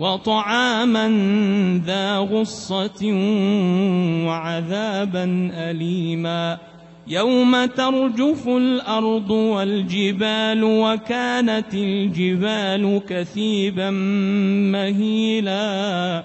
وطعاما ذا غصة وعذابا أليما. يوم ترجف الأرض والجبال وكانت الجبال كثيبا مهيلا.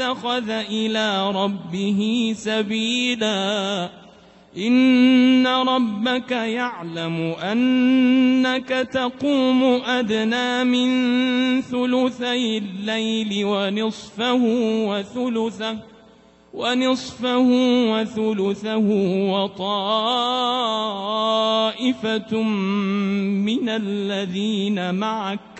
اتخذ إلى ربه سبيلا. إن ربك يعلم أنك تقوم أدنى من ثلثي الليل ونصفه وثلثه ونصفه وثلثه وطائفة من الذين معك.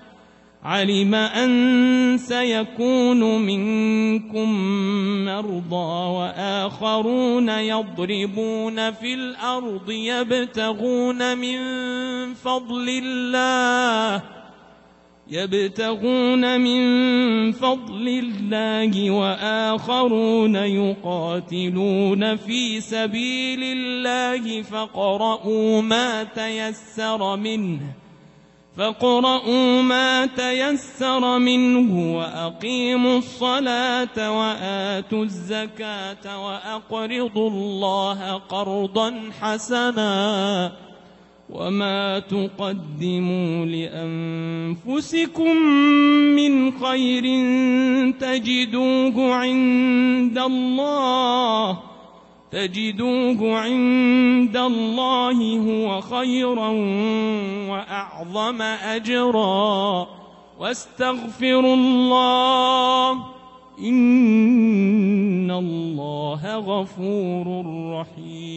علم أن سيكون منكم مرضى وآخرون يضربون في الأرض يبتغون من فضل الله يبتغون من فضل الله وآخرون يقاتلون في سبيل الله فقرؤوا ما تيسر منه فاقرؤوا ما تيسر منه وأقيموا الصلاة وآتوا الزكاة وأقرضوا الله قرضا حسنا وما تقدموا لأنفسكم من خير تجدوه عند الله تجدوه عند الله هو خيرا وأعظم أجرا. واستغفروا الله إن الله غفور رحيم.